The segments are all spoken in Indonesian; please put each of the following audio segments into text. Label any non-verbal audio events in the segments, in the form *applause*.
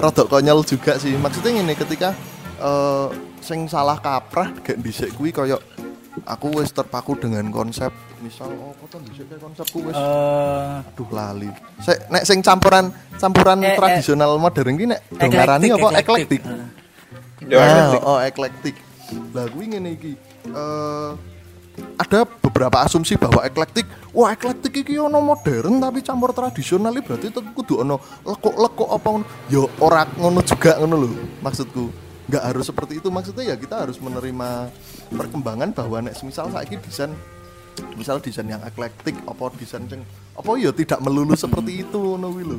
rada konyol juga sih. Maksudnya ngene ketika eh sing salah kaprah gak dhisik kuwi koyo aku wis terpaku dengan konsep misal oh apa dhisik kayak konsepku wis Eh, aduh lali. Sek nek sing campuran campuran Eh, eh. tradisional modern ki nek dong ngarani apa eklektik. Ya, Ah, oh eklektik. Lah kuwi ngene iki. Eh ada beberapa asumsi bahwa eklektik, wah eklektik iki ono modern tapi campur tradisional berarti tetep kudu ono lekuk-lekuk apa ngono. Ya ora ngono juga ngono lho maksudku. Nggak harus seperti itu maksudnya ya kita harus menerima perkembangan bahwa nek semisal saiki desain misal desain yang eklektik apa desain sing apa ya tidak melulu seperti itu ngono lho.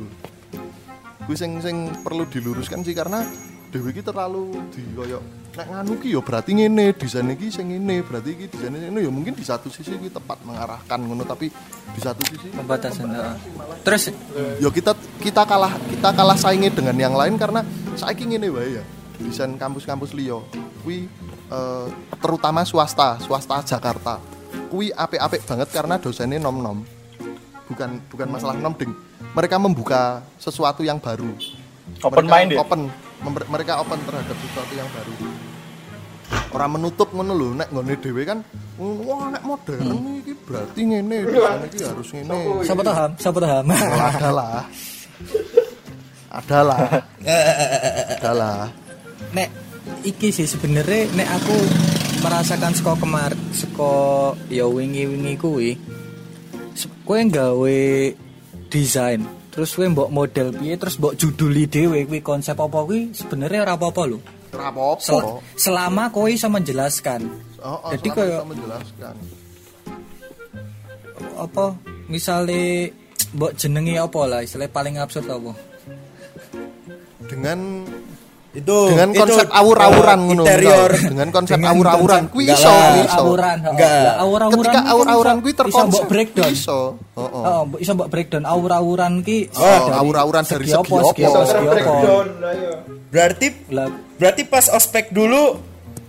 Kuwi sing perlu diluruskan sih karena Dewi iki terlalu di koyo nek nganu ki ya berarti ngene, desain iki sing ngene, berarti iki desain ngene ya mungkin di satu sisi iki tepat mengarahkan ngono tapi di satu sisi pembatasan. heeh. Terus ya kita kita kalah kita kalah saingi dengan yang lain karena saiki ngene wae ya. Desain kampus-kampus liya kuwi eh, terutama swasta, swasta Jakarta. Kuwi apik-apik banget karena dosennya nom-nom. Bukan bukan masalah nom ding. Mereka membuka sesuatu yang baru. Open Mereka minded. Open, mereka open terhadap sesuatu yang baru. Orang menutup ngono lho, nek nggone dhewe kan wah nek modern iki berarti ngene, iki harus ngene. siapa paham? Siapa paham? Oh, adalah adalah adalah nek iki sih sebenarnya nek aku merasakan seko kemar seko ya wingi-wingi kuwi kowe gawe desain. Terus kowe mbok model piye terus mbok juduli dhewe kuwi konsep apa kuwi? Sebenarnya ora apa-apa lho. Rapopo Sel- selama kowe iso menjelaskan. Oh, oh, jadi bisa menjelaskan. Apa? Misalnya mbok jenengi apa lah? Istilahnya paling absurd apa? Dengan itu dengan itu, konsep awur-awuran ngono interior. Dengan konsep awur-awuran. kuwi iso iso. awuran heeh. Enggak. Awur-awuran ketika awur-awuran iso- kuwi iso mbok terkonsep breakdown. iso. Heeh. Oh, mbok iso mbok breakdown. Awur-awuran ki Oh, awur-awuran dari segi apa, segi ayo berarti Lah, berarti pas ospek dulu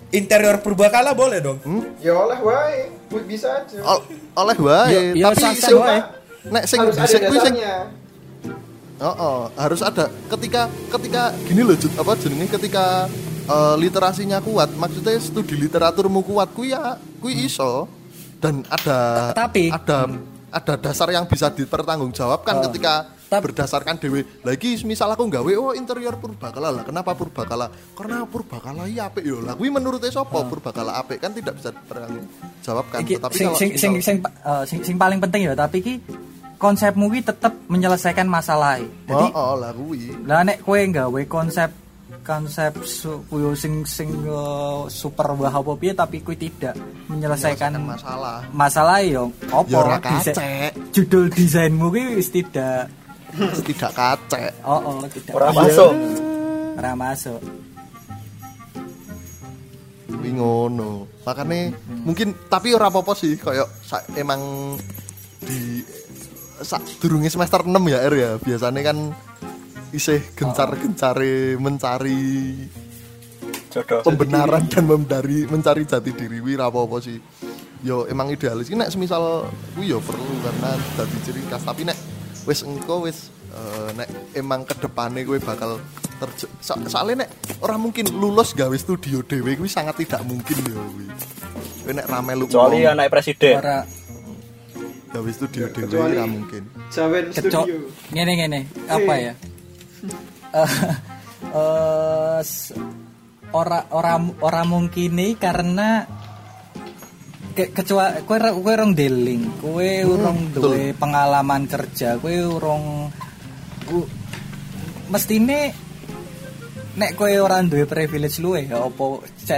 interior purbakala boleh dong? Ya oleh wae. Bisa aja. Ol- oleh wae. Ya- ya tapi sing wae. nek sing dhisik kuwi sing Oh, oh, harus ada ketika ketika gini loh Jud, apa jenenge ketika eh, literasinya kuat, maksudnya studi literaturmu kuat kuwi ya kuwi iso dan ada Tapi- ada ada dasar yang bisa dipertanggungjawabkan ketika Tap- berdasarkan dewe. Lagi misal aku nggawe oh interior purbakala lah. Kenapa purbakala? Karena purbakala iya apik yo. Lah kuwi menurut sapa purbakala apik kan tidak bisa dipertanggungjawabkan. Tetapi sing kalau sing sing misal- sing, sing sing paling penting ya tapi ki konsepmu ki tetep menyelesaikan masalah. Jadi oh, oh lah kuwi. lah nek kowe gawe konsep konsep su, kuyo sing sing eh, super wah apa piye tapi kuwi tidak menyelesaikan Menyelesaikan masalah. masalah yo apa Ya desa- kacek. judul desainmu ki wis tidak tidak kacek. oh oh tidak ora masuk ora masuk Kuwi ngono. Makanya mungkin tapi ora apa-apa sih kayak emang di sak durunge semester 6 ya R ya. Biasanya kan isih gencar-gencare mencari jodoh pembenaran dan mencari mencari jati diri wi apa-apa sih. Yo emang idealis ini nek semisal kuwi yo perlu karena dadi ciri khas tapi nek wis engko wis eh, nek emang kedepane kowe bakal terje so, soalnya nek orang mungkin lulus gawe studio dhewe kuwi sangat tidak mungkin yo kuwi. Kowe nek rame lu kecuali anak presiden ora gawe studio dhewe Kecuali- ora mungkin. Jawen studio. Ngene ngene. Apa ya? *laughs* Eh, eh, ora ora ora mungkin nih karena ke, kecuali kue kue orang dealing kue urung duwe pengalaman kerja kue urung u- mestine nek kue orang duwe privilege luwe ya apa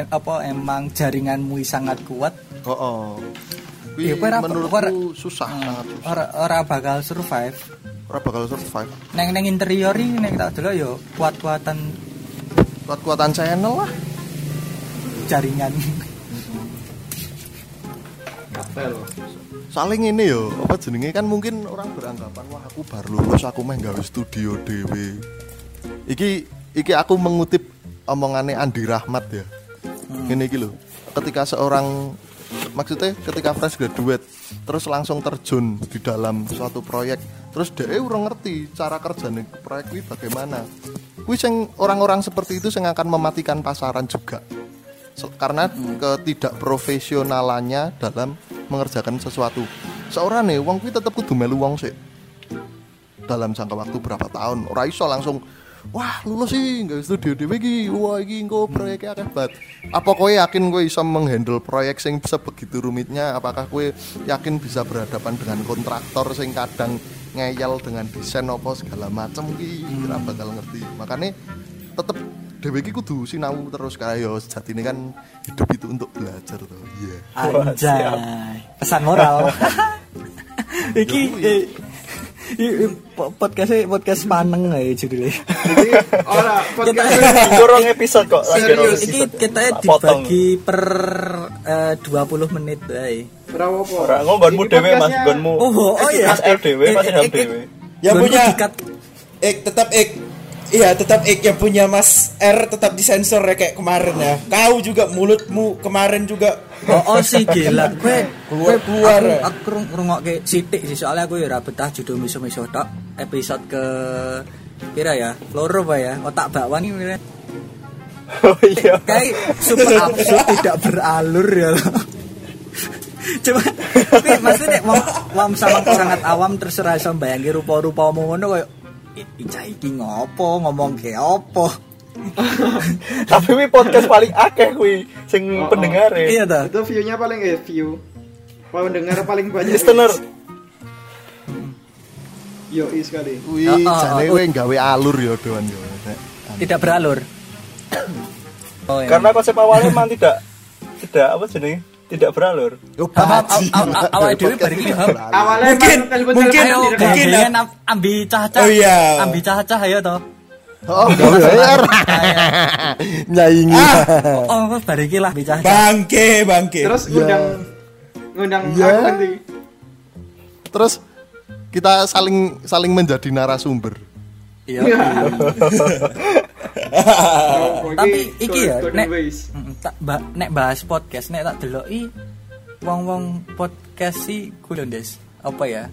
apa emang jaringanmu sangat kuat? Oh, oh. Iya, kowe ora- menurutku ora- susah sangat susah. ora ora bakal survive Ora bakal survive. neng neng interior ini neng tak dulu yo kuat kuatan Kuat-kuatan channel lah. jaringan kapel Saling ini yo, apa jenenge kan mungkin orang beranggapan wah aku baru lulus aku main gawe studio dhewe. Iki iki aku mengutip omongannya Andi Rahmat ya. Ini iki lho. Ketika seorang maksudnya ketika fresh graduate terus langsung terjun di dalam suatu proyek terus dia urung ngerti cara kerjanya proyek kuwi bagaimana. Sing orang-orang seperti itu yang akan mematikan pasaran juga. Karena ketidakprofesionalannya dalam mengerjakan sesuatu. Seorang nih wong kuwi tetep kudu melu wong sih dalam jangka waktu berapa tahun ora iso langsung wah lulus sih nggak studio dewe iki wah iki engko proyeknya akeh banget. Apa kowe yakin kowe bisa menghandle proyek sing sebegitu rumitnya? Apakah kowe yakin bisa berhadapan dengan kontraktor sing kadang ngeyel dengan desain apa segala macam ki kira bakal ngerti. Makanya tetep dewe iki kudu sinau terus kayak yo sejatine kan hidup itu untuk belajar tuh iya. Anjay. Pesan moral. *laughs* Iki eh, i- i- po- podcast podcast maneng ae judulnya. Jadi ora podcast Kurang episode kok. Serius, episode. kita dibagi per eh, 20 menit ae. Ora ngomongmu dhewe Mas, nggonmu. Oh, oh iya. Mas LDW, Mas Eh, eh, dhewe. Yang Gonku punya-. Ik tetap ik. Iya, tetap ik yang punya Mas R tetap disensor ya kayak kemarin ya. Kau juga mulutmu kemarin juga Oh, oh sih gila. Gue Keluar- keluar, Aku, ya. aku ngrungokke sithik sih soalnya aku ya ora betah judul miso-miso tok. Episode ke pira ya? Loro apa ya? Otak bakwan ini pira? Oh iya. kayak super absurd tidak beralur ya loh. Coba, tapi maksudnya wong wong sama sangat awam terserah iso mbayangke rupa-rupamu ngono koyo "I- Ica iki ngopo ngomong ke opo *laughs* Tapi wi podcast paling akeh kuwi sing Oh, oh. pendengare. iya ta Itu view-nya paling eh view. Pendengar paling banyak. Listener. Yo sekali. kuwi Oh, oh, jane oh. kowe gawe alur yo doan yo Nek. tidak beralur *coughs* oh, iya. Karena konsep awalnya memang tidak tidak apa jenenge? Tidak beralur. Aw- awal Podcast bareng ini. Awalnya Mungkin- mungkin- mungkin, ambi cah-cah Oh, iya. ambi cah-cah ayo toh Oh, bayar. *laughs* Nyaingi. oh oh bareng iki lah ambi cah-cah bangke bangke. Terus ngundang ngundang Iya. aku nanti. Terus kita saling saling menjadi narasumber. iya Oh, *laughs* Tapi iki ya, nek- nek bahas podcast nek tak deloki wong-wong podcast si kulondes apa ya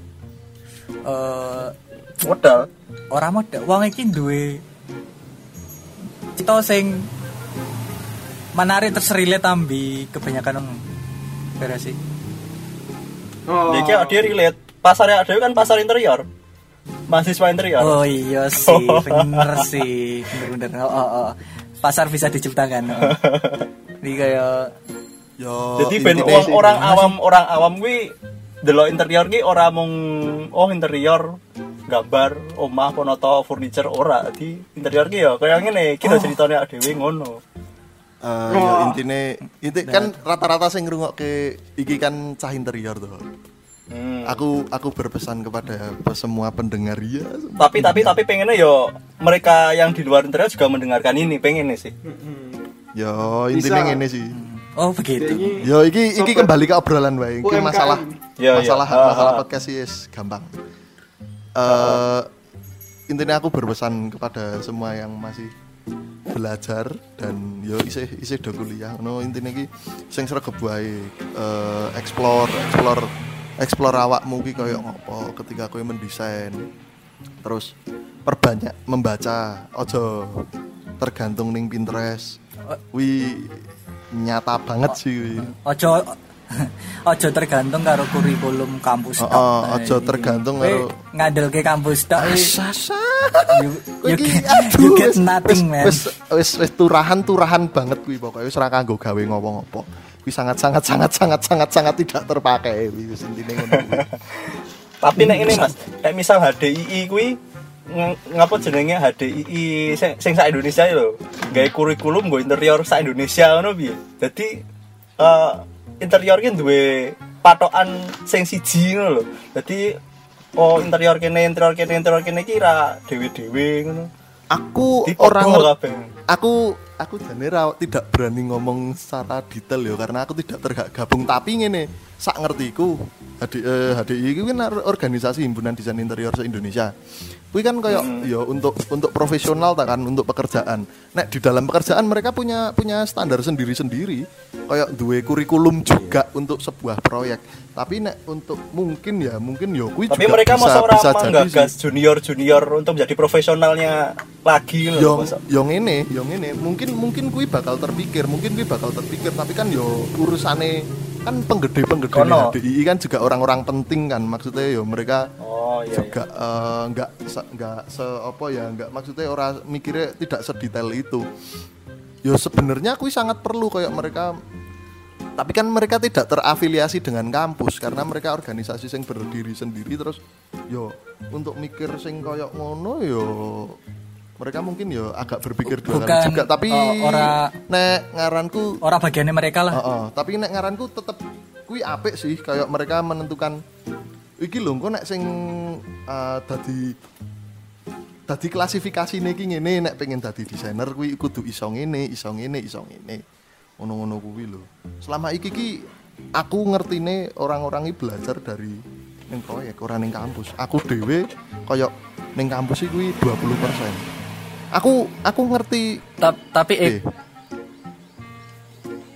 eh Modal. ora modal wong iki duwe cita sing menarik terus relate ambi kebanyakan beres sih Oh. Jadi kayak dia relate. Pasarnya ada kan pasar interior. Mahasiswa interior. oh iya sih *laughs* bener sih bener bener oh, oh, oh. pasar bisa diciptakan oh. *laughs* jadi kayak Yo. Jadi ben wong orang awam orang awam kuwi delok interior ki ora mung oh interior gambar omah ponoto furniture ora di interior ki ya kaya ngene iki lho ceritane dhewe ngono. Eh, yo intine inti kan rata-rata sing ngrungokke iki kan cah interior tuh. Hmm. Aku aku berpesan kepada semua pendengar ya. Tapi tapi tapi pengennya yo mereka yang di luar interior juga mendengarkan ini pengen sih. Yo intine Bisa. ngene sih. oh begitu Ini Yo iki iki kembali ke obrolan wae. Iki masalah Ya, ya. masalah Ah, masalah ah. podcast sih yes, gampang. Eh intinya aku berpesan kepada semua yang masih belajar dan yo isih isih do kuliah. No intine iki sing sregep wae eh explore explore explore awakmu ki koyo ngopo ketika kowe mendesain. Terus perbanyak membaca ojo tergantung ning Pinterest. Wi nyata banget sih wi. ojo *laughs* ojo tergantung karo kurikulum kampus Oh, tok. oh, Nah, ojo tergantung karo- ngadelke kampus tok Sasa. you, you, get, you get wis- nothing wis- man Wis wis wis turahan-turahan banget kuwi pokoke wis ora kanggo gawe ngopo-ngopo. Kuwi sangat sangat sangat sangat sangat sangat tidak terpakai kuwi wis intine ngono kuwi. *laughs* Tapi nek ini Mas, nek misal HDII kuwi ng- ngapa jenenge HDII sing sing sak Indonesia lho. Gawe kurikulum nggo interior sak Indonesia ngono piye. Dadi eh interior ki duwe patokan sing siji ngono lho. Dadi oh interior kene interior kene interior kene iki ra dhewe-dhewe ngono. Aku orang aku aku jane ra tidak berani ngomong secara detail ya karena aku tidak tergabung tapi ngene sak ngertiku HD, eh, HDI itu kan or- organisasi himpunan desain interior se Kuwi kan kayak ya untuk untuk profesional tak kan untuk pekerjaan. Nek di dalam pekerjaan mereka punya punya standar sendiri-sendiri. Kayak duwe kurikulum juga untuk sebuah proyek. Tapi nek untuk mungkin ya mungkin ya kuwi Tapi juga mereka bisa, bisa jadi menggagas sih. junior-junior untuk menjadi profesionalnya lagi loh. Yang yang ini, yang ini mungkin mungkin kui bakal terpikir, mungkin kui bakal terpikir, tapi kan yo urusane kan penggede-penggede Kono. HDI kan juga orang-orang penting kan maksudnya yo mereka Oh iya. juga nggak se- nggak se apa ya nggak maksudnya orang mikirnya tidak sedetail itu yo sebenarnya kui sangat perlu kayak mereka tapi kan mereka tidak terafiliasi dengan kampus karena mereka organisasi yang berdiri sendiri terus yo untuk mikir sing koyok ngono yo mereka mungkin yo agak berpikir dua Bukan, kali juga tapi eh, ora- nek ngaranku Orang bagiannya mereka lah. Heeh, tapi nek ngaranku tetep kuwi apik sih kayak mereka menentukan iki lho engko nek sing eh, dadi dadi klasifikasi iki ngene nek pengen dadi desainer kuwi kudu iso ngene, iso ngene, iso ngene. Ngono-ngono kuwi lho. Selama iki ki aku ngertine orang-orang iki belajar dari ning proyek ora ning kampus. Aku dhewe koyo ning kampus iki kuwi 20%. Aku aku ngerti Ta- tapi eh, eh,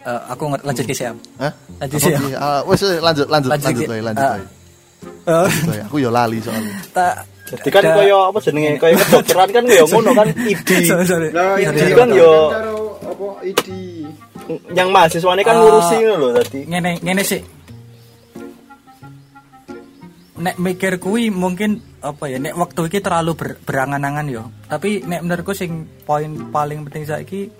eh, aku ngerti lanjut ke siap. Hah? Lanjut ki? Ah, wes lanjut lanjut Lanjut lanjut lanjut Ah. Eh, Lanjut wae. Aku ya lali soalnya. tak Jadi kan ada- koyo apa jenenge koyo kedokteran kan koyo ngono kan ID. Jadi jadi kan yo- apa ID. Yang mahasiswanya kan Ah. ngurusi ngono lho tadi. ngene ngene sih nek mikir kuwi mungkin apa ya nek waktu iki terlalu ber, berangan-angan yo tapi nek menurutku sing poin paling penting saiki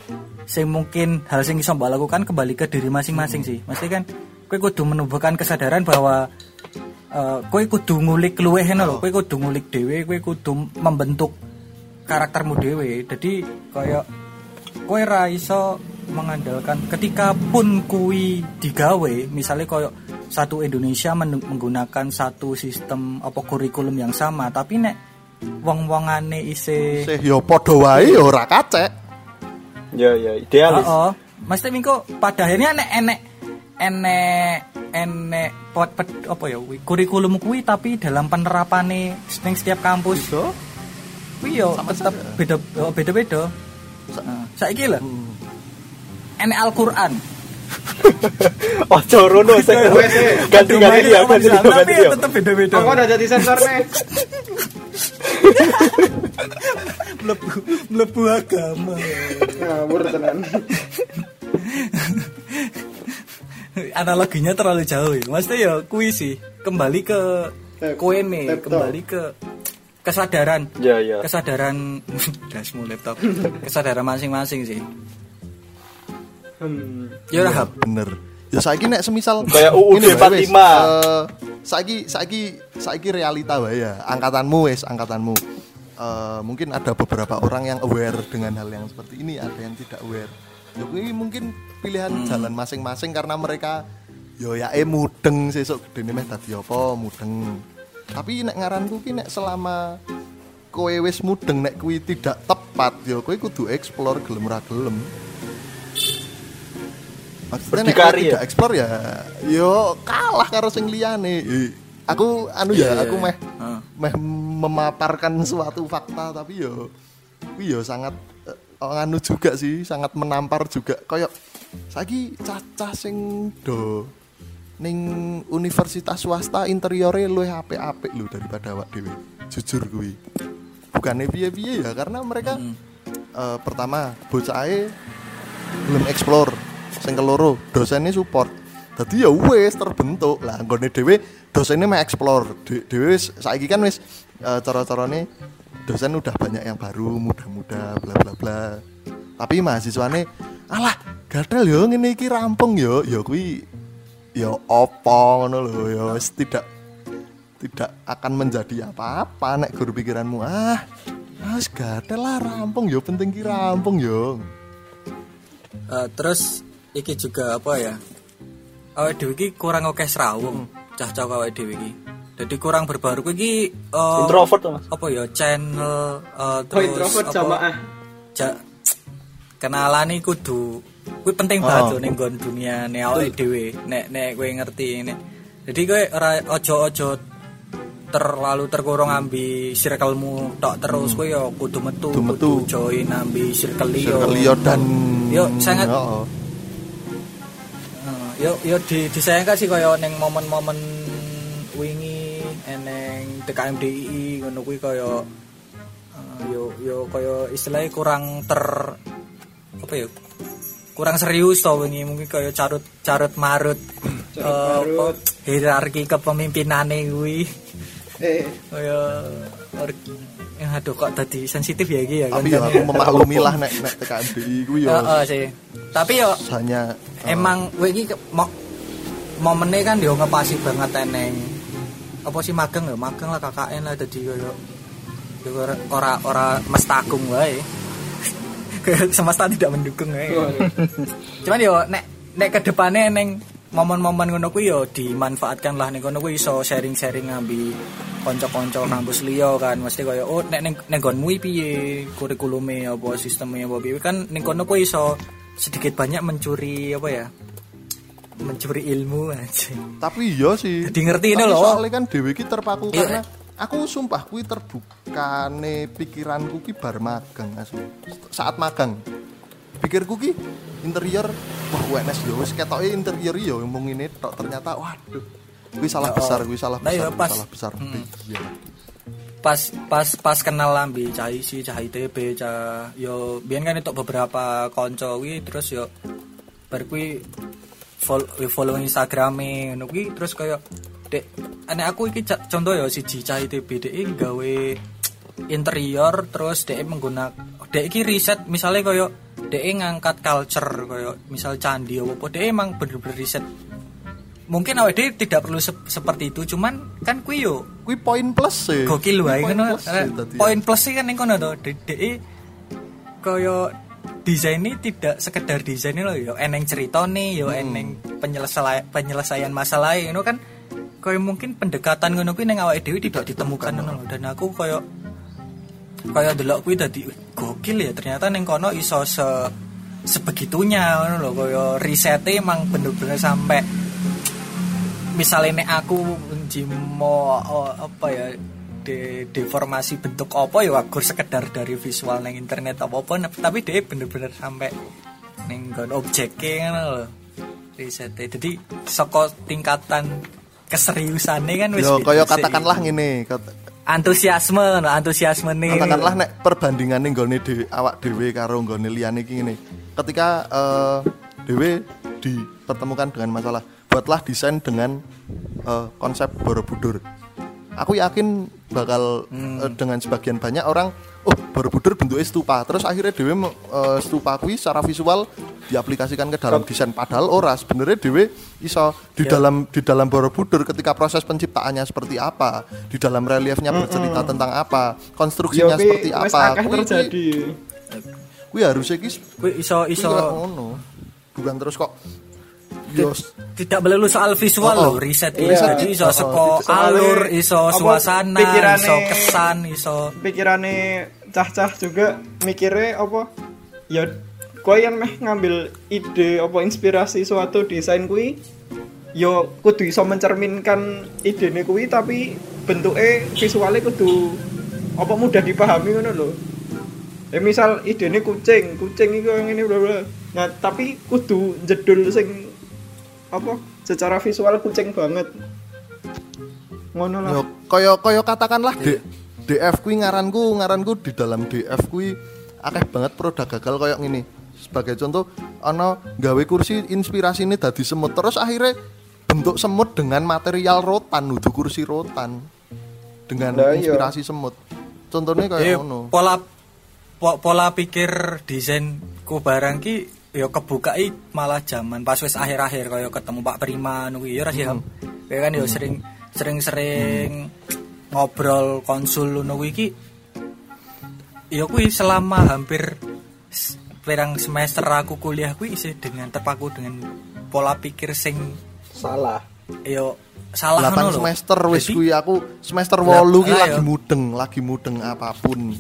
sing mungkin hal sing iso mbak lakukan kembali ke diri masing-masing sih. Mesti kan kowe kudu menumbuhkan kesadaran bahwa eh kowe kudu ngulik luweh ngono lho. Kowe kudu ngulik dhewe kowe kudu membentuk karaktermu dhewe. Jadi kayak kowe ra iso mengandalkan ketika pun kui digawe misalnya koyo satu Indonesia men- menggunakan satu sistem apa kurikulum yang sama tapi nek wong-wongane ise Sih yo padha wae yo ora kacek. Ya ya idealis. Oh, mesti mingko pada akhirnya enek enek enek enek pot, pot- apa ya kuwi, kurikulum kui tapi dalam penerapane ning setiap kampus So, kuwi yo tetap beda oh, beda-beda. Saiki lho. Enek Al-Qur'an. *laughs* Oh, corono saya. Ganti ganti ya, ganti ya, Tapi ganti tetap beda-beda. Kok udah jadi sensor nih? *laughs* mlebu mlebu agama. Ngawur tenan. Analoginya terlalu jauh ya. Maksudnya ya kuwi sih kembali ke koene, kembali ke kesadaran. Ya ya. Kesadaran *laughs* dasmu laptop. Kesadaran masing-masing sih. Hmm. Ya Hap. bener. Ya saiki nek semisal Kayak UUD ini wae, wes, 45. eh, saiki saiki saiki realita wae ya. Angkatanmu wes, angkatanmu. Eh, mungkin ada beberapa orang yang aware dengan hal yang seperti ini, ada yang tidak aware. Ya kuwi mungkin pilihan jalan masing-masing karena mereka yo ya eh mudeng sesuk gedene meh dadi apa mudeng. Tapi nek ngaranku ki nek selama kowe wis mudeng nek kuwi tidak tepat yo kowe kudu explore gelem ora gelem. Maksudnya Berdikari ya? tidak explore ya yo kalah karo sing liyane. Eh, Aku anu ya, Iya, aku iya. meh Heeh. meh memaparkan suatu fakta tapi yo kuwi yo sangat eh, anu juga sih, sangat menampar juga. Kayak saiki cacah sing do ning universitas swasta interiore luwih apik-apik lho daripada awak dhewe. Jujur kuwi. Bukannya piye-piye ya karena mereka eh, pertama bocahe belum explore sing keloro dosennya support. Dadi ya wis terbentuk. Lah nggone dhewe dosennya mah explore. De- dhewe wis saiki kan wis eh, cara-carane dosen udah banyak yang baru muda-muda bla bla bla. Tapi mahasiswane alah gatel yo ngene iki rampung yo. Ya kuwi ya opo ngono lho ya wis tidak tidak akan menjadi apa-apa nek guru pikiranmu. Ah ah wis gatel lah rampung yo penting ki rampung yo. Eh, terus iki juga apa ya? Awake dhewe iki kurang akeh serawung, cah-cah awake dhewe iki. Jadi kurang berbaru iki eh, Introvert Mas. Apa ya channel Oh terus introvert apa, jamaah. ja, kenalan iki kudu kuwi penting Oh. banget loh ning nggon dunia ne awake dhewe nek nek kowe ngerti nek jadi kowe ora ojo-ojo terlalu terkurung ambi circlemu tok terus kowe yo kudu metu Kudu metu. join ambi circle liyo Circle dan Yo, sangat- Heeh. Eh, yo yo di disayangkan sih kaya ning momen-momen wingi eneng TKMDI ngono kuwi kaya eh, yo yo kaya istilahnya kurang ter apa ya kurang serius to wingi. Mungkin kaya carut carut marut *clears throat* eh, apa, marut. hierarki kepemimpinane kuwi. Eh, kaya or- ya aduh kok tadi sensitif ya iki ya tapi ya aku memaklumi lah nek nek TKMDI kuwi yo. Heeh sih. Tapi yo hanya emang gue ini ke- mo momennya kan dia ngepasi banget eneng. Apa sih magang ya? Magang lah KKN lah jadi ya ora ora ora mestakung wae. *laughs* Semesta tidak mendukung wae. *laughs* Cuman yo nek nek ke depannya neng momen-momen ngono kuwi yo dimanfaatkan lah ning kono kuwi iso sharing-sharing ngambi kanca-kanca kampus liya kan. Mesti kaya oh nek ning ning nggonmu iki piye? Kurikulume apa sistemnya apa piye? Kan ning kono kuwi iso sedikit banyak mencuri apa ya mencuri ilmu aja tapi iya sih Jadi ngerti ini loh. soalnya kan dewe ki terpaku Iya. karena aku sumpah kuwi terbukane pikiranku ki bar magang asli saat magang pikirku ki interior wah UNS yo wis ketoke interior yo mung ngene tok ternyata waduh kuwi salah Ya, besar oh. kuwi salah Nah, besar pas. salah besar Mm. iya pas pas pas kenal lambi cah isi cah ITB cah yo biyen kan itu beberapa konco kuwi terus yo bar kuwi follow, follow Instagrame ngono terus kaya dek aneh aku iki contoh yo siji cah ITB dek gawe interior terus dek menggunakan dek iki riset misalnya kaya dek ngangkat culture kaya misal candi apa dek emang bener-bener riset mungkin awake tidak perlu sep- seperti itu cuman kan kuwi yo kuwi poin plus sih gokil wae Kuwi ngono. plus sih tadi. poin plus sih kan ning kono to dhek kaya desain ini tidak sekedar desain loh yo eneng cerita nih yo Hmm. eneng penyelesaian penyelesaian masalah ngono kan. Kaya mungkin pendekatan ngono kuwi ning awake dhewe tidak ditemukan ngono dan aku kaya kaya delok kuwi dadi "Wih, gokil ya ternyata ning kono iso se sebegitunya ngono lho. Kaya risetnya emang bener-bener sampai misalnya nek aku njimo oh, apa ya de deformasi bentuk apa ya aku sekedar dari visual neng internet apa apa tapi dia bener-bener sampai neng gon objeknya kan loh risetnya jadi soko tingkatan keseriusannya kan wis yo kaya katakanlah ngene kat- antusiasme no, antusiasme nih katakanlah nek perbandingan nih gone dewe, awak dewe karo gone liyane iki ngene. Ketika eh, dewe dipertemukan dengan masalah, buatlah desain dengan eh, konsep Borobudur. Aku yakin bakal eh, dengan sebagian banyak orang oh Borobudur bentuknya stupa. Terus akhirnya dewe me- eh, stupa kuwi secara visual diaplikasikan ke dalam desain padahal ora sebenarnya dewe iso di dalam di dalam Borobudur ketika proses penciptaannya seperti apa, di dalam reliefnya bercerita tentang apa, konstruksinya yo seperti apa. Kuwi- terjadi. Kuwi harusnya ki Kuwi iso iso. Bukan terus kok yo tidak melulu soal visual Oh, oh. loh riset Iya. ini jadi iso Oh, oh. seko Soalnya, alur iso apa, suasana pikirane- iso kesan iso Pikirane cah-cah juga mikirnya apa? Ya kowe yang meh ngambil ide apa inspirasi suatu desain kuwi yo kudu iso mencerminkan idene kuwi tapi bentuknya visualnya kudu apa mudah dipahami ngono lho. Ya misal idene kucing, kucing iku yang ini bla bla. Nah, tapi kudu jedul sing apa secara visual kucing banget. Ngono lah. Yo, kaya kaya katakanlah D, DF kuwi ngaranku ngaranku di dalam DF kuwi akeh banget produk gagal kaya ngene. Sebagai contoh ana gawe kursi inspirasi ini dadi semut terus akhirnya bentuk semut dengan material rotan nudu kursi rotan dengan iya. inspirasi semut. Contohnya kayak ngono. pola po- pola pikir desainku barang ki ya kebukai malah zaman pas wis akhir-akhir kaya ketemu Pak Prima nuwi ya rasih ya kan ya sering sering-sering ngobrol konsul kuwi iki ya kuwi selama hampir pirang semester aku kuliah kuwi isih dengan terpaku dengan pola pikir sing Salah. yo salah 8 ngono lho. semester wis kuwi aku semester Lah, 8 ki lagi mudeng, lagi mudeng apa pun.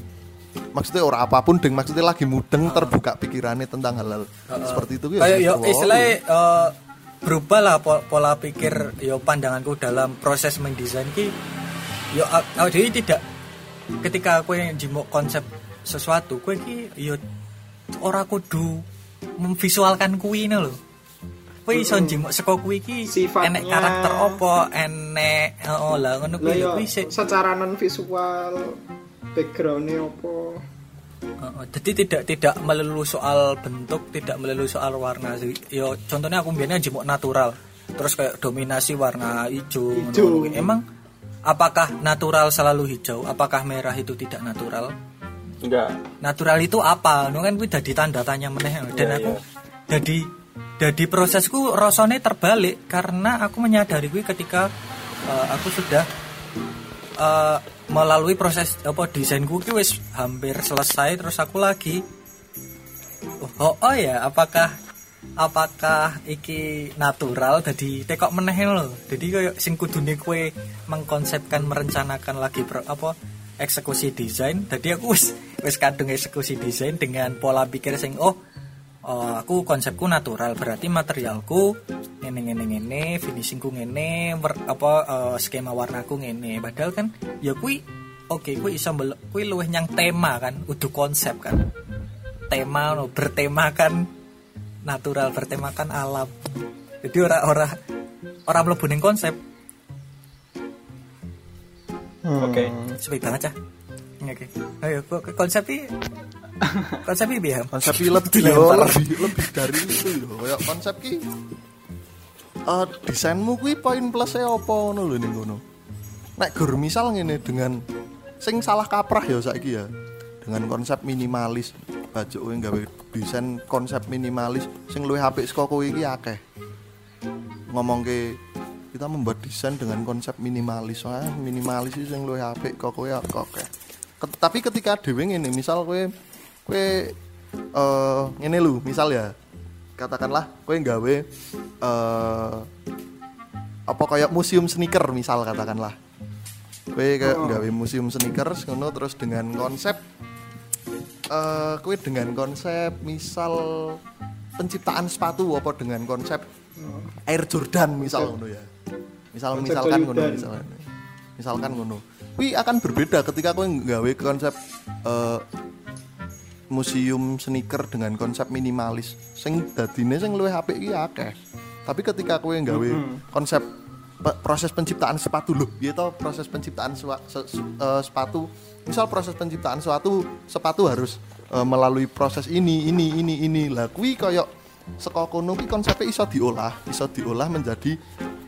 Maksudnya ora apa pun deng maksudnya lagi mudeng terbuka pikirannya tentang hal-hal seperti itu ya kayak yo semester istilahnya eh, berubah lah po- pola pikir yo pandanganku dalam proses mendesain ki yo dhewe tidak ketika kowe njimuk konsep sesuatu kowe iki yo ora kudu memvisualkan kuwi ngono lho. Kowe iso njimuk saka kuwi iki Sifatnya. enek karakter apa enek oh lah ngono kuwi sik. secara non visual backgroundnya apa Heeh, jadi tidak tidak melulu soal bentuk, tidak melulu soal warna. sih. Yo contohnya aku biasanya jemuk natural, terus kayak dominasi warna hijau. Hijau. Emang apakah natural selalu hijau? Apakah merah itu tidak natural? enggak Natural itu apa? Nu kan kuwi dadi tanda tanya meneh. Dan Iya, aku iya. jadi jadi prosesku rasanya terbalik karena aku menyadari kuwi ketika eh, aku sudah eh, melalui proses apa desainku ki wis hampir selesai terus aku lagi oh, oh ya apakah apakah iki natural? Jadi tekok meneh lho. Jadi kayak sing kudune kue mengkonsepkan merencanakan lagi pro, apa eksekusi desain jadi aku wis wis kadung eksekusi desain dengan pola pikir sing oh oh, aku konsepku natural berarti materialku ngene ngene ngene finishingku ngene wer- apa eh, skema warnaku ngene. Padahal kan ya kui oke kui iso mbel- kui luwih nyang tema kan udah konsep kan. Tema no, bertemakan natural bertemakan alam. Jadi ora ora ora mlebu ning konsep. Oke. Sepi banget cah oke ayo kok kok konsep iki konsep piye Ham? konsep ki lebih yo lebih lebih dari itu yo kayak konsep ki eh desainmu kuwi poin plusnya apa ngono lho ning ngono nek gur misal ngene dengan sing salah kaprah ya saiki ya dengan konsep minimalis baju kowe gawe desain konsep minimalis sing luwih apik saka kowe iki akeh. Ngomong ke kita membuat desain dengan konsep minimalis ah minimalis itu yang luwih apik kok kowe kok tapi ketika dhewe ngene misal kowe kowe eh ngene lho misal ya katakanlah kowe gawe eh apa kayak museum sneaker misal katakanlah kowe kayak gawe museum sneakers ngono terus dengan konsep eh kowe dengan konsep misal penciptaan sepatu apa dengan konsep Air Jordan misal ngono ya. Misal Konsep misalkan ngono misalkan. Misalkan ngono. Kuwi akan berbeda ketika kowe nggawe konsep eh, museum sneaker dengan konsep minimalis. Sing dadine sing luwih apik iki akeh. Tapi ketika kowe nggawe konsep pe- proses penciptaan sepatu loh, to proses penciptaan se- se- eh, sepatu. Misal proses penciptaan suatu sepatu harus eh, melalui proses ini, ini, ini, ini. Lah kuwi koyo saka kono ki konsepnya iso diolah, iso diolah menjadi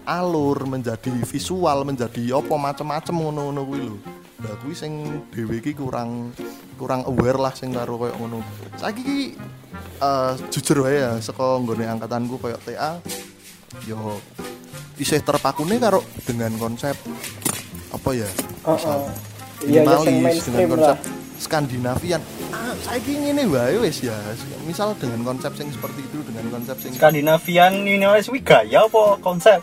alur, menjadi visual, menjadi apa macem-macem ngono-ngono kuwi lho. Lah kuwi sing dhewe ki kurang kurang aware lah sing karo koyo ngono. Saiki ki eh, jujur wae ya saka nggone angkatanku koyo TA yo isih terpakune karo dengan konsep apa ya? Oh, misal oh. Iya, ya, sing minimalis dengan mainstream konsep lah. Skandinavian. Ah, saiki ngene wae wis ya. Misal dengan konsep sing seperti itu dengan konsep sing Skandinavian minimalis wi gaya apa konsep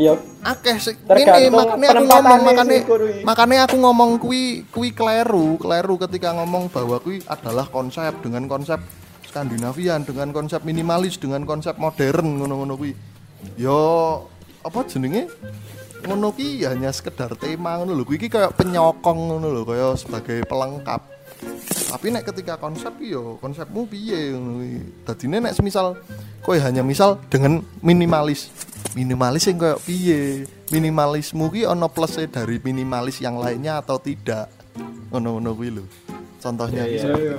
ya akeh sih. Ini makanya aku ngomong makanya Kuwi. makanya aku ngomong kui kui kleru kleru ketika ngomong bahwa kui adalah konsep dengan konsep Skandinavian dengan konsep minimalis dengan konsep modern ngono-ngono kui yo apa jenenge? Ngono ki ya hanya sekedar tema ngono lho. Kui ki kayak penyokong ngono lho kayak sebagai pelengkap. Tapi nek ketika konsep yo konsepmu piye ngono kuwi. dadine nek semisal kowe hanya misal dengan minimalis minimalis yang kayak piye? Minimalismu ki ono plusnya dari minimalis yang lainnya atau tidak? Ngono-ngono kuwi lho contohnya. Iya gitu. iya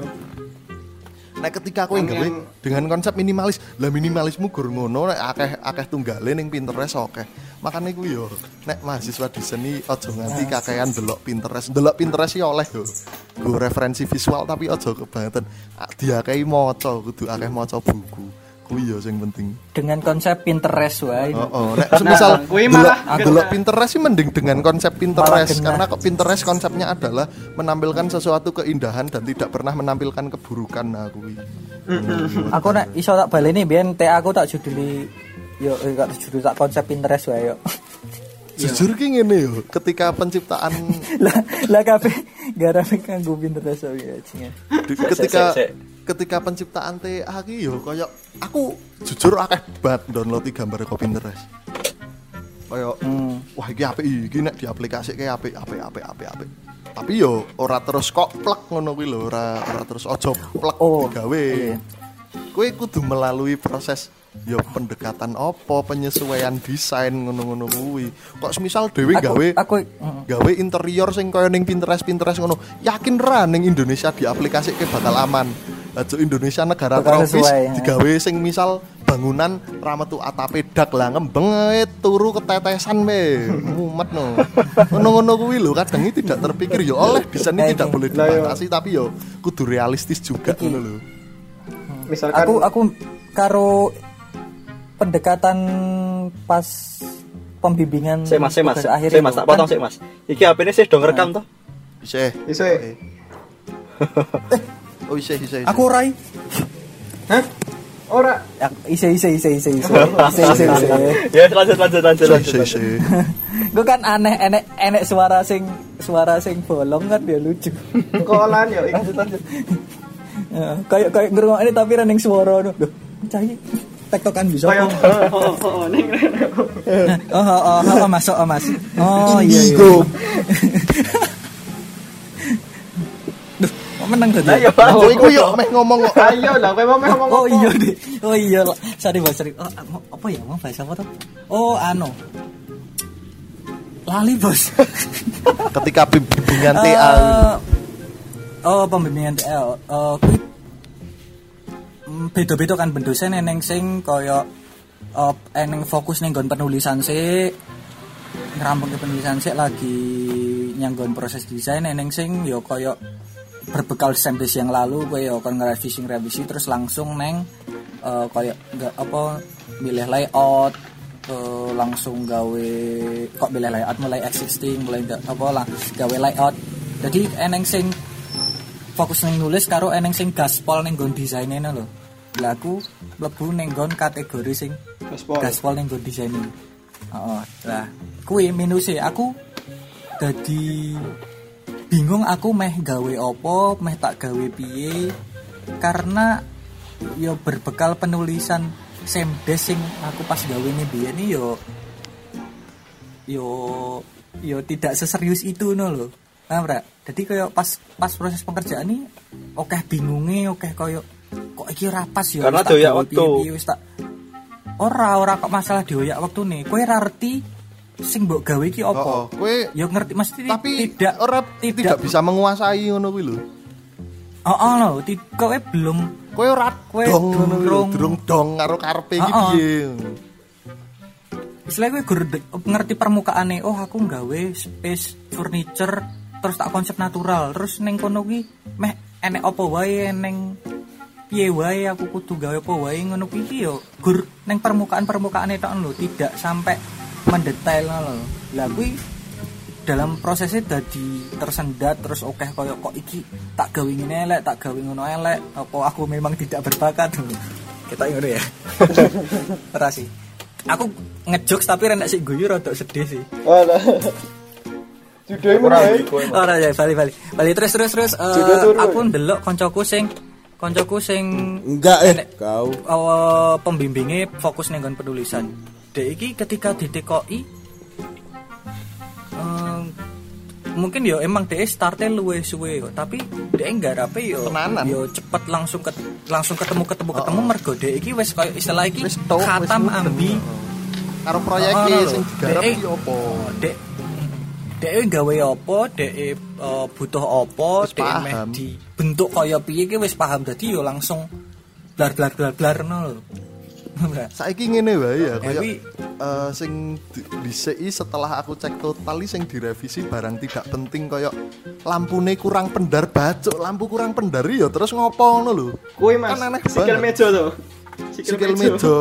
nek ketika gawe yang- dengan konsep minimalis lah minimalismu gur ngono nek akeh akeh tunggale ning Pinterest oke makanya kuwi yo nek mahasiswa desain iki aja nganti kakean delok Pinterest. Delok Pinterest ya oleh yo go referensi visual tapi aja kebangetan. Ah, diakehi maca kudu akeh maca buku kuwi yo sing penting dengan konsep Pinterest wae Oh, oh. Nek semisal Nah, kuwi malah- delok Pinterest sih mending dengan konsep Pinterest karena kok Pinterest konsepnya adalah menampilkan sesuatu keindahan dan tidak pernah menampilkan keburukan nah kuwi. aku nak iso tak baleni biyen TA aku tak juduli yo eh, tak judul tak konsep Pinterest wae yo *laughs* Jujur ki ngene yo, ketika penciptaan *laughs* lah lah kabeh garame kanggo Pinterest wae ketika sik, sik. Ketika penciptaan TA ki yo koyo aku jujur akeh banget download gambar ke Pinterest. Koyo hmm. wah iki apik iki nek diaplikasike apik apik apik apik apik. Tapi yo ora terus kok plek ngono kuwi lho ora ora terus ojo plek Oh, digawe. kowe kudu melalui proses yo pendekatan opo penyesuaian desain ngono-ngono kuwi. Kok semisal dhewe Aku gawe aku mm, gawe interior sing kaya ning Pinterest Pinterest ngono yakin ra ning Indonesia diaplikasike bakal aman aja Indonesia negara tropis ya. digawe sing misal bangunan ra metu atape dak lah ngembeng turu ketetesan we mumet no ngono-ngono kuwi lho kadang ini tidak terpikir yo oleh desain ini Nah, tidak ini. boleh yo. dibatasi tapi yo kudu realistis juga ngono lho Misalkan aku aku karo pendekatan pas pembimbingan Sik Mas, sik Mas. itu, Mas, tak potong kan- sik Mas. Iki HP-ne sih do ngerekam toh. isih iso *laughs* Oh isa isa. isa. Aku Ray. Hah? Ora. Ya, isa isa isa isa isa. Isa *laughs* isa isa. Ya lanjut lanjut lanjut lanjut. Isa isa. Gue kan aneh enek enek suara sing suara sing bolong kan dia lucu. Kolan ya lanjut *laughs* lanjut. Ya, kayak kayak ngerungok ini tapi running suara Duh, cai tektokan bisa kok. *laughs* Oh, oh, oh, oh, oh, oh, oh, oh, oh oh, oh Oh, iya, iya. Menang tadi Lah ya Pak. Oh, iku yo meh ngomong kok. Ayo lah kowe mau ngomong Oh iya deh. Oh iya. Sorry Bos, sorry. Oh, mau- apa ya? Mau bahasa apa tuh? Oh, anu. Lali, Bos. *laughs* Ketika bimbingan TA Eh, Oh, pembimbingan TA. Eh, kuwi mm, beda-beda kan bendosen eneng sing kaya eh, eneng fokus ning nggon penulisan sih ngerampung ke penulisan sih lagi nyanggon proses desain eneng sing yo kaya berbekal base yang lalu gue yo kon ngerevisi revisi terus langsung neng eh kaya nggak apa milih layout eh, langsung gawe kok milih layout? Mulai existing mulai nggak apa lah gawe layout. Jadi eneng sing fokus neng nulis karo eneng sing gaspol neng gon desainnya lho. Lah aku mlebu neng gon kategori sing Gaspol. gaspol neng gon desainnya oh lah kuwi minusnya aku jadi bingung aku meh gawe opo meh tak gawe piye karena yo berbekal penulisan semdes sing aku pas gawe biyen nih yo yo yo tidak seserius itu no lo ra? jadi kayak pas pas proses pekerjaan nih oke bingungnya oke kayak kok iki ora pas yo Karena tak doyak gawe waktu. wis tak ora ora kok masalah dioyak waktu nih kowe ra ngerti sing mbok gawe iki Oh, opo oh. kowe yo ngerti mesti tapi tidak ora tidak, bisa menguasai ngono kuwi lho. oh oh ti- kowe belum Kowe ora Kowe kuwi durung- durung dong karo karepe iki Oh, oh. piye. istilahnya gue gur ngerti permukaannya oh aku nggawe space furniture terus tak konsep natural terus neng kono ki meh enek apa wae neng piye wae aku kudu gawe apa wae ngono kuwi yo gur neng permukaan permukaan itu lho tidak sampai mendetail lho. Lah kuwi dalam prosesnya jadi tersendat terus oke koyo kok iki tak gawe ngene elek tak gawe ngono elek apa aku memang tidak berbakat? *laughs* Kita ngono ya. *laughs* Ora sih. Aku ngejokes tapi renek sih guyu rada sedih sih. Alah. Judulnya Ora mulai. ora ya bali bali. Bali terus terus terus Judul turu. aku ndelok koncoku sing koncoku sing Enggak eh. kau. uh, pembimbingnya fokus nih penulisan dek iki ketika di TKI eh, mungkin yo emang dek startnya luwe suwe kok tapi dek enggak rapi yo Tenanan. yo cepet langsung ket, langsung ketemu ketemu ketemu mergo dek iki wes kayak istilah iki tok, wis khatam mudeng. ambi Karo Oh, proyeknya lho. sing digarap iki opo? dek dek gawe apa dek eh, butuh Wis dek meh dibentuk kaya piye ki wis paham dadi yo langsung blar blar blar blar no. Saiki ngene wae ya Ya, kaya kuwi- eh, sing di- dhisiki setelah aku cek total sing direvisi barang tidak penting kaya lampune kurang pendar bacok lampu kurang pendar ya terus ngopo ngono lho. Kuwi Mas, Kan aneh sikil meja tuh. sikil meja.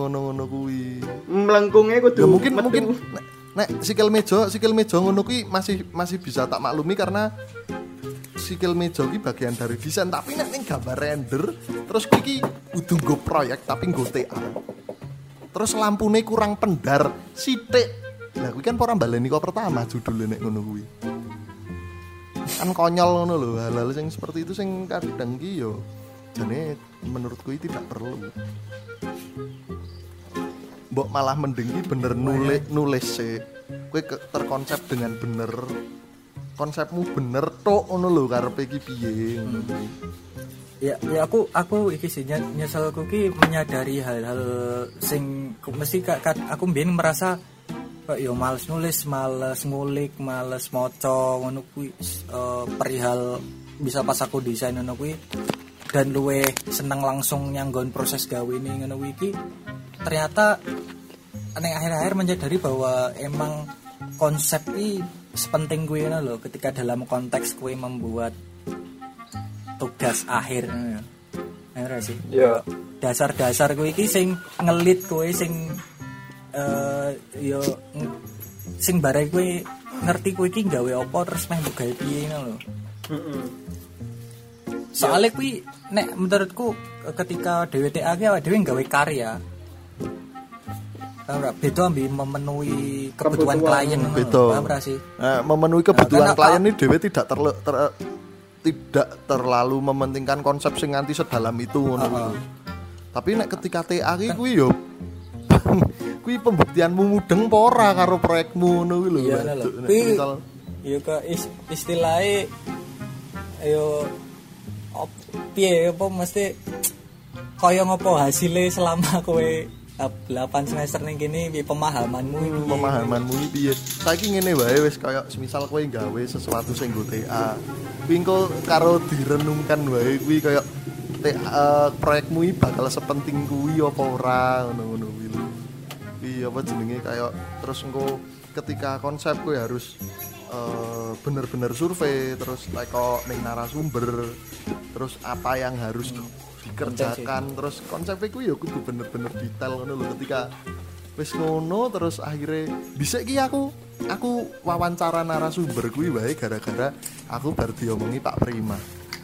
ngono-ngono kuwi. Melengkungnya kudu ya mungkin metu. mungkin nek, nek sikil meja sikil meja ngono kuwi masih masih bisa tak maklumi karena sikil meja ki bagian dari desain. Tapi nek ning gambar render terus kuwi ki kudu nggo proyek tapi nggo TA terus lampune kurang pendar sithik. Lah kuwi kan ora baleni kok pertama judulnya nek ngono kuwi. Kan konyol ngono lho hal-hal sing seperti itu sing kadang ki yo jane menurutku itu tidak perlu. Mbok malah mending ki bener nulis nulis sih kowe ke- terkonsep dengan bener. Konsepmu bener tok ngono lho karepe iki piye ya ya aku aku iki sih ny- nyeselku ki menyadari hal-hal sing mesti ka, ka- aku mbien merasa kok yo males nulis males ngulik males maca ngono kuwi eh, perihal bisa pas aku desain ngono kuwi dan luwe seneng langsung nyanggon proses gawe ini ngono kuwi ternyata neng akhir-akhir menyadari bahwa emang konsep ini sepenting gue loh ketika dalam konteks gue membuat tugas akhir ngono ya. Ngono sih. Ya. Dasar-dasar kowe iki sing ngelit kowe sing eh yo ng- sing bare kowe ngerti kowe iki gawe apa terus meh mbok gawe piye ngono lho. Soalnya kuwi nek menurutku ketika DWTA ki awake dhewe gawe karya Paham ra? Beda ambil memenuhi kebutuhan Kebutuhan. klien. Beda. Paham sih? Nah, memenuhi kebutuhan Nah, klien ini dewe tidak terle- ter- tidak terlalu mementingkan konsep sing nganti sedalam itu ngono Heeh. lho. Tapi nek ketika TA ki kuwi yo *laughs* kuwi pembuktianmu mudeng apa ora karo proyekmu ngono kuwi lho. Iya lho. Misal- ya ke is- istilahnya ayo op, piye apa mesti kaya ngopo hasilnya selama kowe 8 semester ning kene piye pemahamanmu iki pemahamanmu iki piye saiki ngene wae wis kaya semisal kowe gawe sesuatu sing nggo TA kuwi karo direnungkan wae kuwi kaya TA eh, proyekmu iki bakal sepenting kuwi apa ora ngono-ngono kuwi. Kuwi apa jenenge kaya terus engko ketika konsep kowe harus eh, bener-bener survei terus teko ning narasumber terus apa yang harus dikerjakan. Terus konsepnya kuwi ya kudu bener-bener detail ngono lho. Ketika wis ngono terus akhirnya bisa ki aku aku wawancara narasumber kuwi wae gara-gara aku baru diomongi Pak Prima.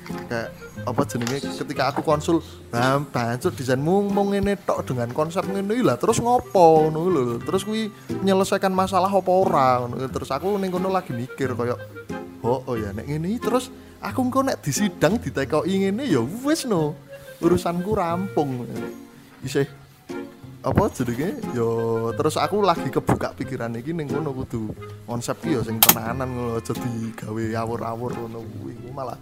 Kayak apa jenenge? Ketika aku konsul nah bancur desainmu mau ngene tok dengan konsep ngene iki lah. Terus ngopo ngono lho. Terus kuwi menyelesaikan masalah apa ora ngono. Terus aku ning kono lagi mikir kayak oh, oh ya nek ngene iki. Terus aku engko nek disidang ditekoki ngene ya wis no urusanku rampung. Isih apa jenenge? Yo terus aku lagi kebuka pikiran iki ning kono kudu konsep ki yo sing tenanan ngono aja digawe awur-awur ngono kuwi. Ku malah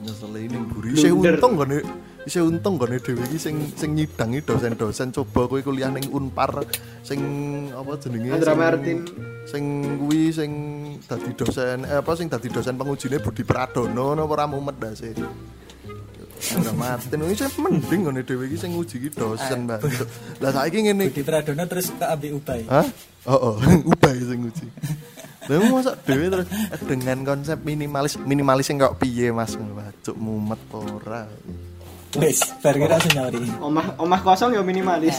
nyeseli ning buri isih untung gone isih untung gone dhewe iki sing sing nyidangi dosen-dosen. Coba kowe kuliah ning Unpar sing apa jenenge? Andra sing- Martin. sing kuwi sing dadi dosen eh, apa sing dadi dosen pengujine Budi Pradono napa ora mumet ndase Andra Martin ini saya mending ngene dhewe iki sing nguji iki dosen, Mbak. Lah saiki ngene Budi Pradono terus ke ambil ubay Hah? Oh, oh, *laughs* ubah sing nguji. Lah masa dhewe terus eh, dengan konsep minimalis minimalis sing kok piye Mas Wacuk mumet ora. wis bar kira senyori Omah omah kosong ya minimalis.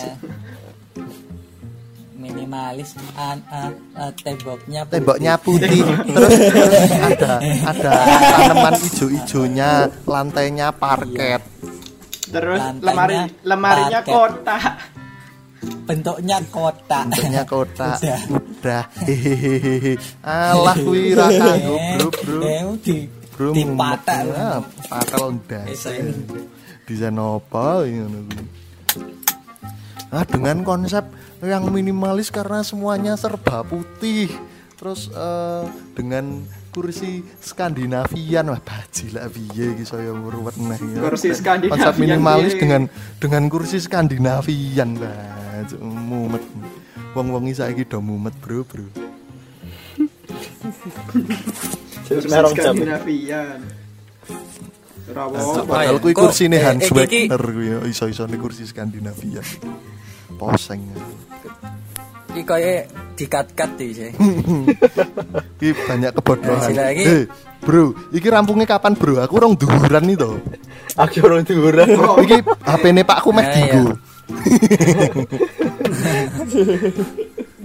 Eh, minimalis an, a- a- temboknya putih. Temboknya putih, *laughs* terus, terus ada ada tanaman ijo-ijonya, lantainya parket. Terus Lantainya lemari lemarinya parket. kotak. bentuknya kotak Bentuknya kotak. Udah. Udah. Hehehe. Alah kuwi ra kanggo, Bro, Bro. Eh, di Bro, di Ah, patel ndas. Desain. Desain apa ini ngono kuwi. Nah, dengan konsep yang minimalis karena semuanya serba putih. Terus eh, dengan kursi Skandinavian wah baji lah piye iki saya ngruwet neh ya. Kursi Skandinavian Konsep minimalis dengan dengan kursi Skandinavian bah mumet. Wong-wong iki saiki do mumet, Bro, Bro. Terus merong jam. Skandinavian. Rawo. Padahal kuwi kursine eh, Hans eh, Wegner kuwi ya, iso-isone kursi Skandinavia. Poseng. iki koyo dikat-kat iki sih *laughs* Iki banyak kebodohan. Nah, iki- Eh, Bro, iki rampungnya kapan, Bro? Aku rong duhuran itu. Aku orang tiburan. Iki HP-ne Pakku meh Nah, digo. *laughs*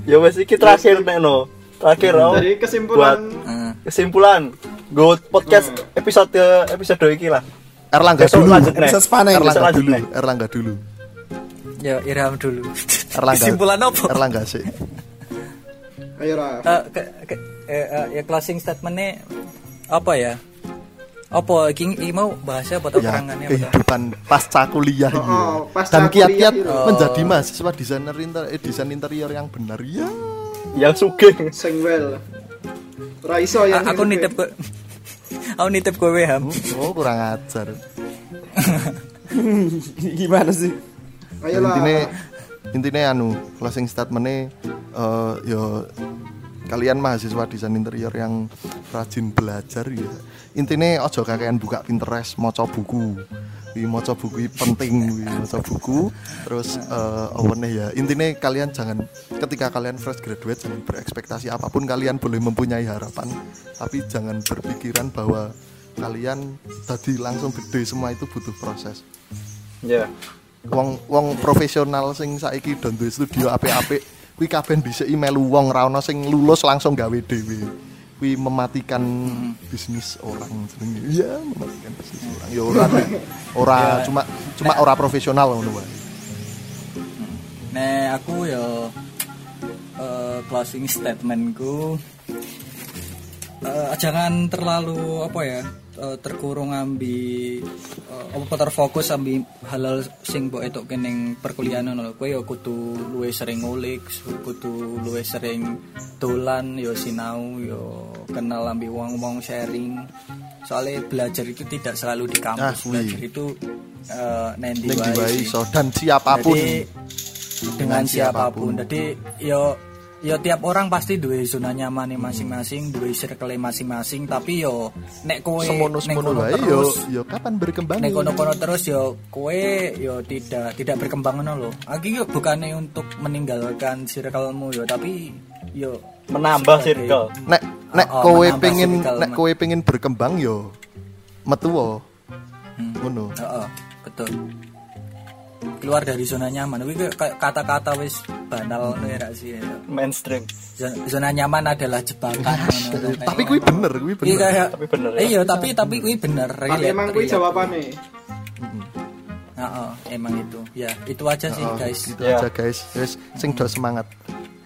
Ya wes iki terakhir nek no. Terakhir oh. Jadi kesimpulan Heeh. kesimpulan go podcast episode episode iki lah. Erlangga dulu. nih. Sepaneng. Besok Erlangga dulu. nih. Erlangga dulu. Ya Irham dulu Erlangga. kesimpulan apa Erlangga sih. ayo Raf. Eh, ke- ke- eh, eh, ya closing statementnya apa ya apa iki iki mau bahasa apa Ya, kerangannya apa kehidupan pasca kuliah Oh, oh, pasca Dan kiat-kiat itu. menjadi mahasiswa desainer inter, eh, desain interior yang benar ya. yang sugih sing well. Ora iso ya. A- aku nitip ke aku nitip kowe ham Oh, kurang ajar. *laughs* Gimana sih? Ayolah. Intine intine anu, closing statement-e eh ya kalian mahasiswa desain interior yang rajin belajar ya. Intine ojo kakean buka Pinterest, maca buku. Wi maca buku penting wi maca buku. Terus eh nih ya? Intine kalian jangan ketika kalian fresh graduate jangan berekspektasi apa pun kalian boleh mempunyai harapan, tapi jangan berpikiran bahwa kalian tadi langsung gede semua itu butuh proses ya wong wong profesional sing saiki do duwe studio apik-apik kuwi kabeh dhisik melu wong. Ra ono sing lulus langsung gawe dhewe. Kuwi mematikan bisnis orang jenenge. Iya mematikan bisnis orang. Ya ora ora cuma cuma ora profesional ngono wae. Nah, aku ya eh, closing statementku eh, jangan terlalu apa ya eh, terkurung ambi eh, apa terfokus ambi halal sing mbok etuk ning perkuliahan ngono lho. Kowe ya kudu luwih sering ngulik, kudu luwih sering dolan ya sinau ya kenal ambi wong-wong sharing. Soalnya belajar itu tidak selalu di Ah, kampus, kuwi. belajar itu eh nendi wae iso dan siapa pun Jadi, dengan siapa pun. Jadi yo yo tiap orang pasti duwe zona nyaman masing-masing, duwe circle masing-masing, tapi yo nek kowe semono semono wae yo terus yo kapan berkembang nek kono-kono terus yo kowe yo tidak tidak berkembang ngono lho. Aki yo bukannya untuk meninggalkan circlemu yo, tapi yo menambah circle nek nek Oh, oh, kowe pengen nek kowe pengen berkembang yo metu. Hmm. ngono Heeh, betul. Keluar dari zona nyaman. Kuwi kayak kata-kata wis banal ya ra sih. mainstream Zona, zona nyaman adalah jebakan tapi kuwi bener kuwi Iya bener kayak Tapi bener ya. Iya, tapi tapi kuwi bener. Tapi emang kuwi relate. jawabane. Heeh, emang itu. Ya, itu aja sih, Oh, guys. Ya. aja guys wis sing do semangat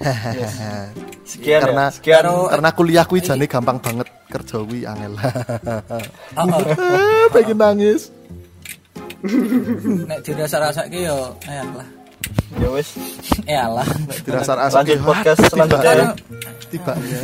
*laughs* sekian karena ya sekian karena kuliah kuwi jane gampang banget kerja kuwi angel *laughs* Heeh. Ah, pengen nangis *laughs* Nek dirasa-rasake yo eh lah. ya wis. *laughs* Eh alah. dirasa rasa lanjut podcast selanjutnya ya. tiba ya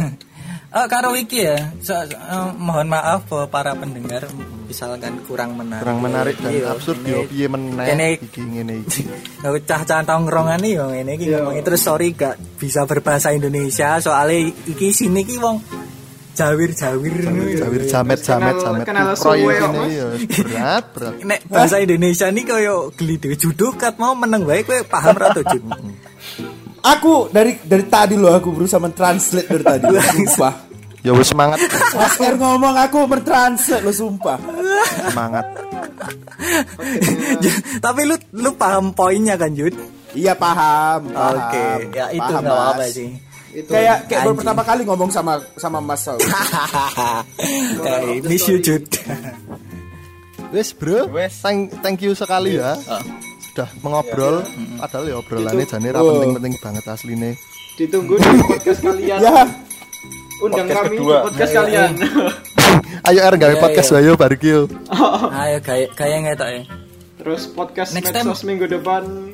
Eh, karo iki ya, so- so- eh, mohon maaf bahwa para pendengar misalkan kurang menarik. kurang menarik dan Iya, absurd ini- yo. Piye meneh? Iki ngene iki. *laughs* Kalau cah-cah tongkrongan nih yang ini iki ngomongin. Terus sorry gak bisa berbahasa Indonesia soalnya iki sini ki wong jawir-jawir jawir jamet jamet Kenal- jamet kenal suwe, ini ya berat berat nek bahasa Indonesia nih koyo geli dhewe judukat mau meneng wae kowe paham ra to Jud? *laughs* Aku dari dari tadi loh aku berusaha mentranslate dari tadi. Sumpah. ya wis semangat Mas R ngomong aku mentranslate lo sumpah. semangat *laughs* Tapi lu lu paham poinnya kan Jud? Iya paham. paham. Oke, ya itu apa-apa Mas. sih. Itu Kayak kayak baru pertama kali ngomong sama sama Mas Saul. *laughs* Hey, miss you Jud. *laughs* wis bro Wes. thank thank you sekali ya Oh. sudah mengobrol padahal ya obrolannya jane ra Oh. penting-penting banget asline ditunggu di podcast kalian. ya. Undang Podcast kami kedua. di podcast Ayo, kalian. ayo *laughs* R gawe podcast ayo bareng yo Ayo kayak kayak ngetok ya. Terus podcast Next medsos minggu depan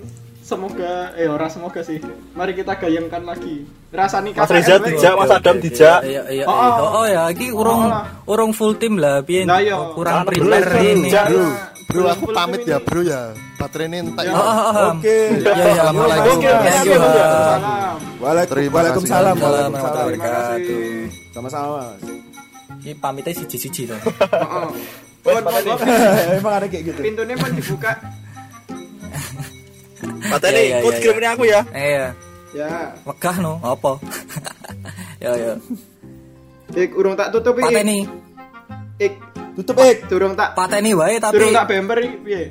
semoga eh ora semoga sih. Mari kita gayangkan lagi. Rasani Mas Reza dijak Mas Adam dijak Iya iya Oh, iya. oh. Oh, oh ya, iki urung Oh, lah. urung full tim lah, piye iya. kurang prepare belum, ini. Bro bro aku pamit ya ini. bro ya baterainya entek Oh, oh, oh. Oke. Ya ya, Assalamualaikum. Waalaikum- Terima Waalaikumsalam. Waalaikumsalam. Sama-sama. Mas. Ini pamitnya siji-siji to. Heeh. Emang ada kayak gitu. Pintunya pun dibuka. Pateni Iya, iya, ikut iya, kirimnya aku ya Eh ya, Ya. megah no, apa? *laughs* Ya ya. Ik urung tak tutup iki. Pateni, Ik Tutup ik. durung tak pateni wae tapi durung tak bemper iki piye?